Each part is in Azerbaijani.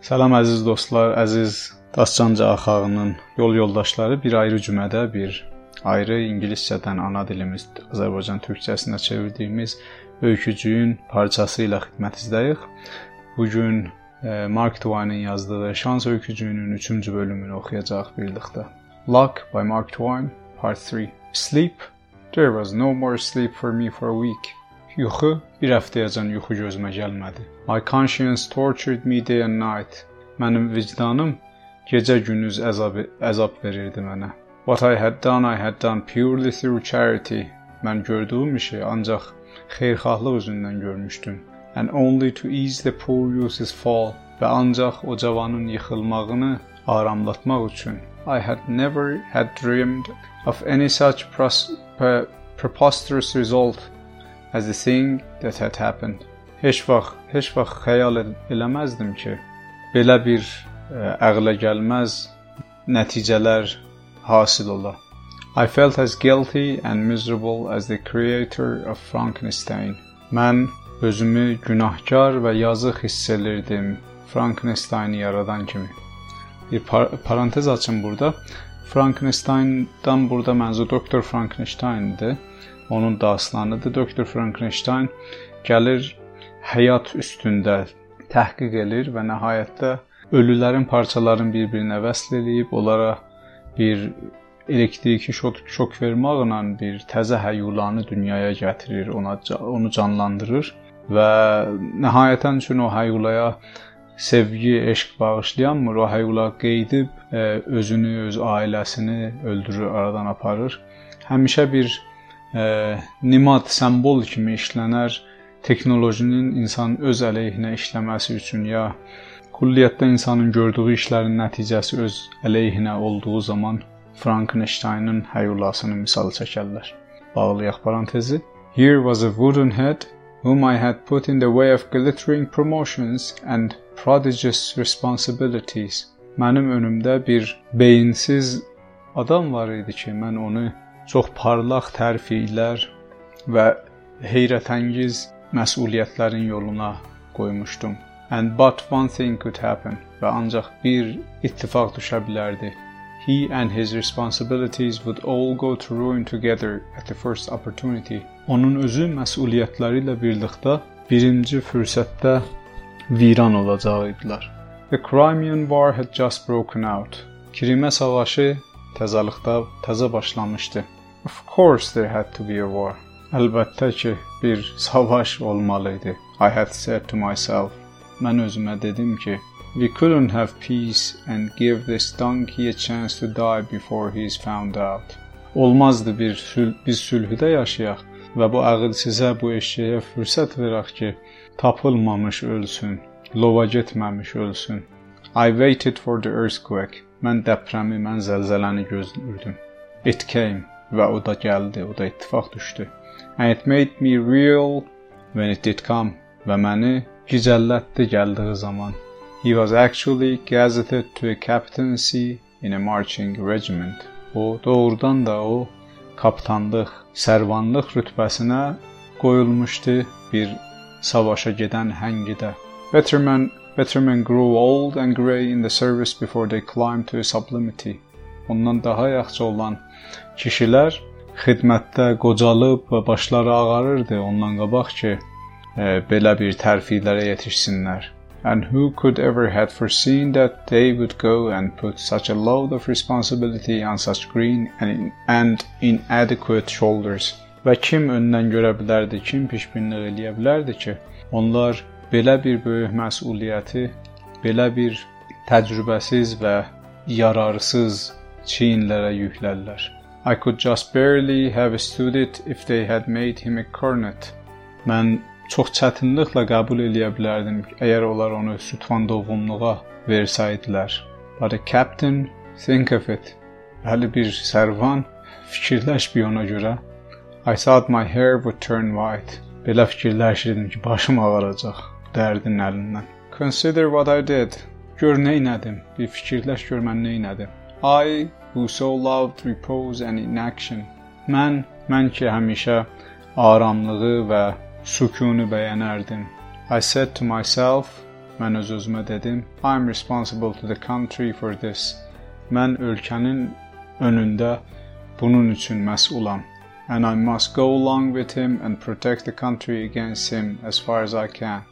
Salam əziz dostlar, əziz Daşcanca axağının yol yoldaşları bir ayrı cümədə bir ayrı ingiliscədən ana dilimiz Azərbaycan türkçəsinə çevirdiyimiz öykücüyün parçası ilə xidmətinizdəyik. Bu gün e, Mark Twain-in yazdığı Şans öykücüyünün 3-cü bölümünü oxuyacağıq birlikdə. Luck by Mark Twain, Part 3. Sleep. There was no more sleep for me for a week. Yuxu bir həftəyəcən yuxu gözümə gəlmədi. My conscience tortured me day and night. Mənim vicdanım gecə-gündüz əzab əzab verirdi mənə. What I had done, I had done purely through charity. Mən gördüyüm işi ancaq xeyirxahlıq üzündən görmüşdüm. And only to ease the poor youth's fall və ancaq o cavanın yıxılmağını aramlatmaq üçün. I had never had dreamed of any such preposterous result as the thing that had happened. Heç vaxt, heç vaxt xəyal eləməzdim ki, belə bir ə, ağla gəlməz nəticələr hasil ola. I felt as guilty and miserable as the creator of Frankenstein. Mən özümü günahkar və yazıq hiss edirdim Frankensteini yaradan kimi. Bir par parantez açın burada. Frankenstein'dan burada mənzur Doktor Frankenstein'dir onun dastanıdır. Doktor Frankenstein gəlir həyat üstündə təhqiq edir və nəhayətdə ölülərin parçalarını bir-birinə vəsl edib onlara bir elektriki şok, şok verməklə bir təzə həyulanı dünyaya gətirir, ona onu canlandırır və nəhayətən üçün o həyulaya sevgi, eşq bağışlayanmır, o həyula qeydib e, özünü, öz ailəsini öldürür, aradan aparır. Həmişə bir nimad simvol kimi işlənər texnologinin insan öz əleyhinə işləməsi üçün ya külliyyətdə insanın gördüyü işlərin nəticəsi öz əleyhinə olduğu zaman Frankensteinın həyulasını misal çəkərlər. Bağlayaq parantezi. Here was a wooden head whom I had put in the way of glittering promotions and prodigious responsibilities. Mənim önümdə bir beyinsiz adam var idi ki, mən onu çox parlaq tərfilər və heyrətəngiz məsuliyyətlərin yoluna qoymuşdum. And but one thing could happen və ancaq bir ittifaq düşə bilərdi. He and his responsibilities would all go to ruin together at the first opportunity. Onun özü məsuliyyətləri ilə birlikdə birinci fürsətdə viran olacaqdılar. The Crimean War had just broken out. Krimə savaşı təzəlikdə təzə başlamışdı. Of course there had to be a war. Əlbəttə ki, bir savaş olmalı idi. I had said to myself. Mən özümə dedim ki, we couldn't have peace and give this donkey a chance to die before he is found out. Olmazdı bir sül biz sülhüdə yaşayaq və bu ağılsızə bu eşeyə fürsət verək ki, tapılmamış ölsün, lova getməmiş ölsün. I waited for the earthquake. Mən deprəmi, mən zəlzələni gözləyirdim. It came və o da gəldi, o da ittifaq düşdü. And it made me real when it did come və məni gicəllətdi gəldiyi zaman. He was actually gazetted to a captaincy in a marching regiment. O doğrudan da o kapitanlıq, sərvanlıq rütbəsinə qoyulmuşdu bir savaşa gedən həngidə. Veteran veteran grew old and grey in the service before they climbed to sublimity. Ondan daha yaxşı olan kişilər xidmətdə qocalıb və başları ağarırdı ondan qabaq ki, e, belə bir tərfilərə yetişsinlər. And who could ever had foreseen that they would go and put such a load of responsibility on such green and, and inadequate shoulders? Və kim öndən görə bilərdi, kim pişbinlik eləyə bilərdi ki, onlar belə bir böyük məsuliyyəti, belə bir təcrübəsiz və yararsız çiyinlərə yüklərlər. I could just barely have stood it if they had made him a cornet. Mən çox çətinliklə qəbul eləyə bilərdim əgər onlar onu sütvan doğumluğa versəydilər. But a captain, think of it. Hələ bir sərvan fikirləş bir ona görə. I thought my hair would turn white. Belə fikirləşirdim ki, başım ağaracaq dərdin əlindən. Consider what I did. Gör nə etdim. Bir fikirləş gör mən nə etdim. I who so loved repose and inaction. Mən, mən ki həmişə aramlığı və sükunu bəyənərdim. I said to myself, mən öz özümə dedim, I'm responsible to the country for this. Mən ölkənin önündə bunun üçün məsulam. And I must go along with him and protect the country against him as far as I can.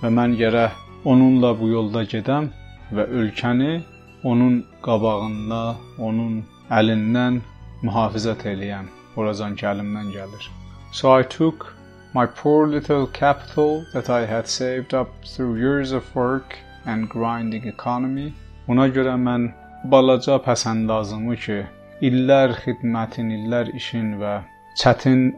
Və mən gərək onunla bu yolda gedəm və ölkəni onun qabağında, onun əlindən mühafizət eləyəm. Oracan ki, əlimdən gəlir. So I took my poor little capital that I had saved up through years of work and grinding economy. Buna görə mən balaca pəsəndazımı ki, illər xidmətin, illər işin və çətin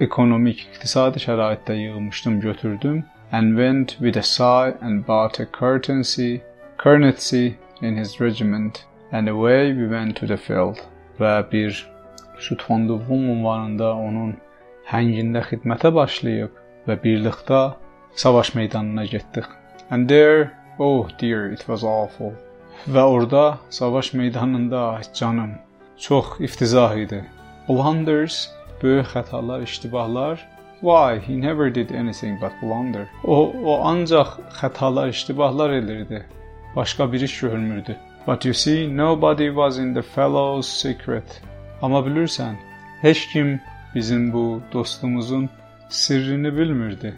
ekonomik iqtisadi şəraitdə yığmışdım, götürdüm and went with a sigh and bought a currency, currency in his regiment and away we went to the field. Və bir fondluğum ünvanında onun həngində xidmətə başlayıb və birlikdə savaş meydanına getdik. And there, oh dear, it was awful. Və orada savaş meydanında canım çox iftizah idi. Blunders, böyük xətalar, iştibahlar. Why? He never did anything but blunder. O, o ancaq xətalar, iştibahlar edirdi. Başqa bir iş görmürdü. But you see, nobody was in the fellow's secret. Amma bilirsən, heç kim bizim bu dostumuzun sirrini bilmirdi.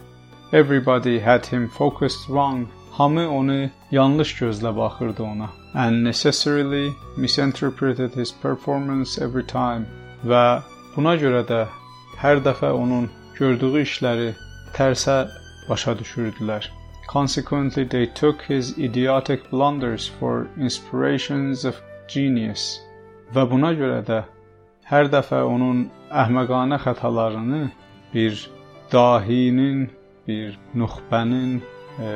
Everybody had him focused wrong. Hamı onu yanlış gözlə baxırdı ona. And necessarily misinterpreted his performance every time. Və buna görə də hər dəfə onun gördüyü işləri tərsə başa düşürdülər. Consequently, they took his idiotic blunders for inspirations of genius. Və buna görə də hər dəfə onun əhməqanə xətalarını bir dahinin, bir nuxbənin e,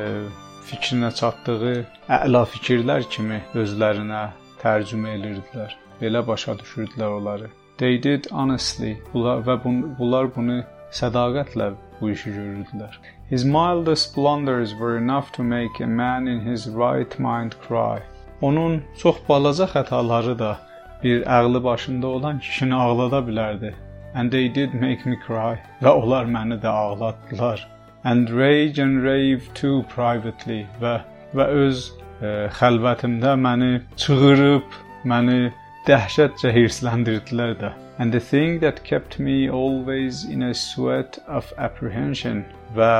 fikrinə çatdığı əla fikirlər kimi özlərinə tərcümə edirdilər. Belə başa düşürdülər onları. They did honestly. Bunlar və bun, bunlar bunu sədaqətlə bu işi görürdülər. His mildest blunders were enough to make a man in his right mind cry. Onun çox balaca xətaları da bir ağlı başında olan kişini ağlada bilərdi. And they did make me cry. Və onlar məni də ağlatdılar. And rage and rave too privately və və öz e, xəlvətimdə məni çığırıb, məni dəhşətcə hirsləndirdilər də. And the thing that kept me always in a sweat of apprehension və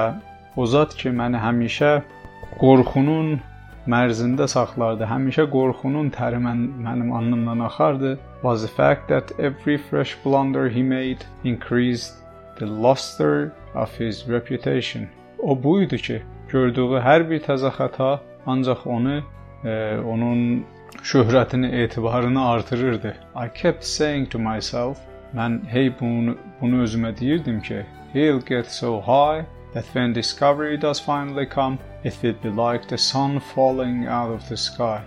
o zat ki məni həmişə qorxunun mərzində saxlardı. Həmişə qorxunun təri mən, mənim alnımdan axardı. Was the fact that every fresh blunder he made increased the luster of his reputation. O bu idi ki, gördüyü hər bir təzə xəta ancaq onu e, onun şöhrətini, etibarını artırırdı. I kept saying to myself, mən hey bunu, bunu özümə deyirdim ki, he'll get so high that when discovery does finally come, it will be like the sun falling out of the sky.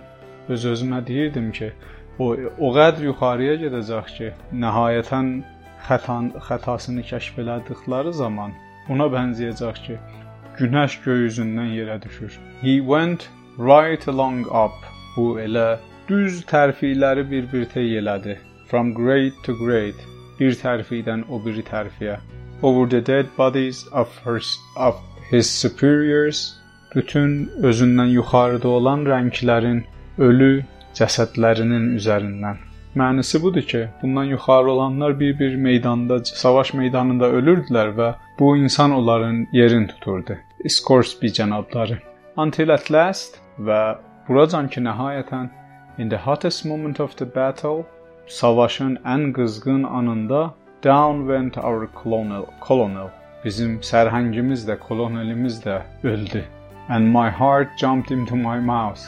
Öz özümə deyirdim ki, o o qədər yuxarıya gedəcək ki, nəhayətən xətan xətasını kəşf elədikləri zaman ona bənzəyəcək ki, günəş göy üzündən yerə düşür. He went right along up. Bu elə düz tərfiləri bir-bir tey elədi. From grade to grade. Bir tərfidən o biri tərfiyə over the dead bodies of, her, of his superiors, bütün özündən yuxarıda olan rənglərin ölü cəsədlərinin üzərindən. Mənisi budur ki, bundan yuxarı olanlar bir-bir meydanda, savaş meydanında ölürdülər və bu insan onların yerini tuturdu. Scoresby cənabları. Until at last və buracan ki nəhayətən in the hottest moment of the battle, savaşın ən qızğın anında Down went our colonel, colonel. Bizim sərhəngimiz də, kolonelimiz də öldü. And my heart jumped into my mouth.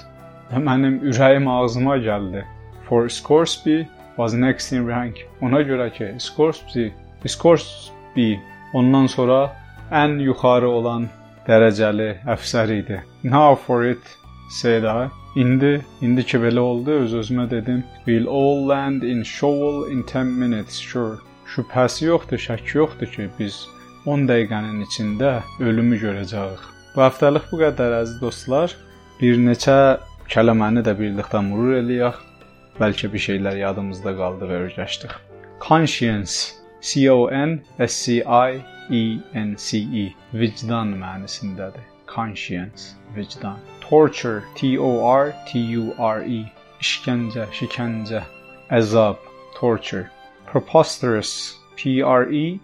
Və mənim ürəyim ağzıma gəldi. For Scoresby was next in rank. Ona görə ki, Scoresby, Scoresby ondan sonra ən yuxarı olan dərəcəli əfsər idi. Now for it, I. İndi, indi ki belə oldu, öz özümə dedim, we'll all land in Shoal in 10 minutes, sure. Şübhəsi yoxdur, şək yoxdur ki, biz 10 dəqiqənin içində ölümü görəcəyik. Bu həftəlik bu qədər əziz dostlar. Bir neçə kəlməni də birlikdə mürür eləyək. Bəlkə bir şeylər yadımızda qaldı və öyrəşdik. Conscience C O N S C I E N C E vicdan mənasındadır. Conscience vicdan. Torture, T-O-R-T-U-R-E, işkence, şikence, əzab, torture. Preposterous, P-R-E-P-O-S-T-E-R-O-U-S,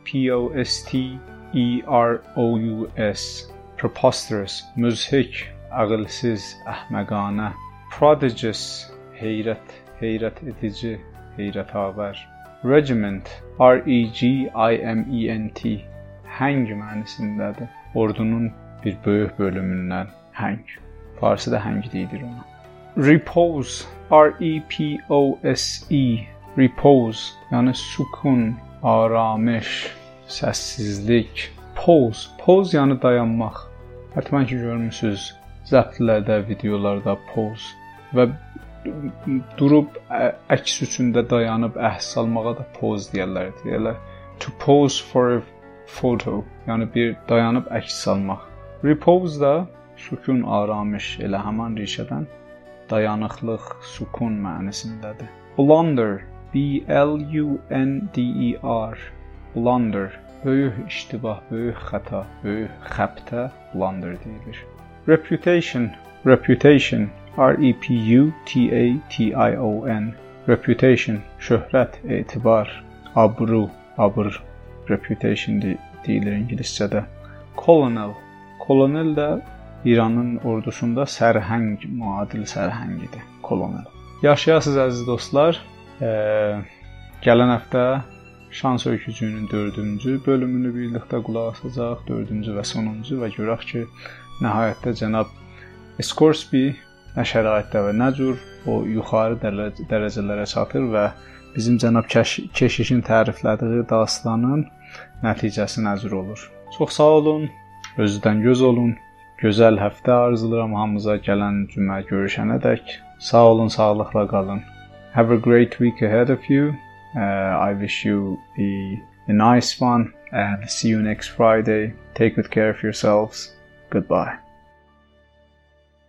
preposterous, müzhik, ağılsız, əhməqanə. Prodigious, heyrət, heyrət edici, heyrətavər. Regiment, R-E-G-I-M-E-N-T, həng mənasındadır. Ordunun bir böyük bölümündən həng. Farsda həng deyilir ona. Repose, R-E-P-O-S-E, repose, yəni sukun, aramış, səssizlik. Pause, pause yəni dayanmaq. Həttəmən ki görmüsüz, zəbtlərdə, videolarda pause və durub əks üçündə dayanıb əhs almağa da pause deyirlər. Deyirlər to pose for a photo, yəni bir dayanıb əks almaq. Repose da sükun, aramış elə həmin rişədən dayanıqlıq, sukun mənasındadır. Blunder, B L U N D E R, blunder, böyük iştibah, böyük xəta, böyük xəbtə blunder deyilir. Reputation, reputation, R E P U T A T I O N, reputation, şöhrət, etibar, abru, abr, reputation deyilir ingiliscədə. Colonel, kolonel də İranın ordusunda sərhəng müadil sərhəngidir, kolonel. Yaşayasınız əziz dostlar. E, gələn həftə Şans öykücüyünün 4-cü bölümünü birlikdə qulaq asacağıq, 4-cü və sonuncu və görək ki, nəhayətdə cənab Scoresby nə şəraitdə və nə cür o yuxarı dərəcələrə çatır və bizim cənab keşişin təriflədiyi dastanın nəticəsi nə cür olur. Çox sağ olun, özünüzdən göz olun. Gözəl həftə arzulayıram hamımıza gələn cümə görüşənədək. Sağ olun, sağlıqla qalın. Have a great week ahead of you. Uh, I wish you a, a nice one and see you next Friday. Take good care of yourselves. Goodbye.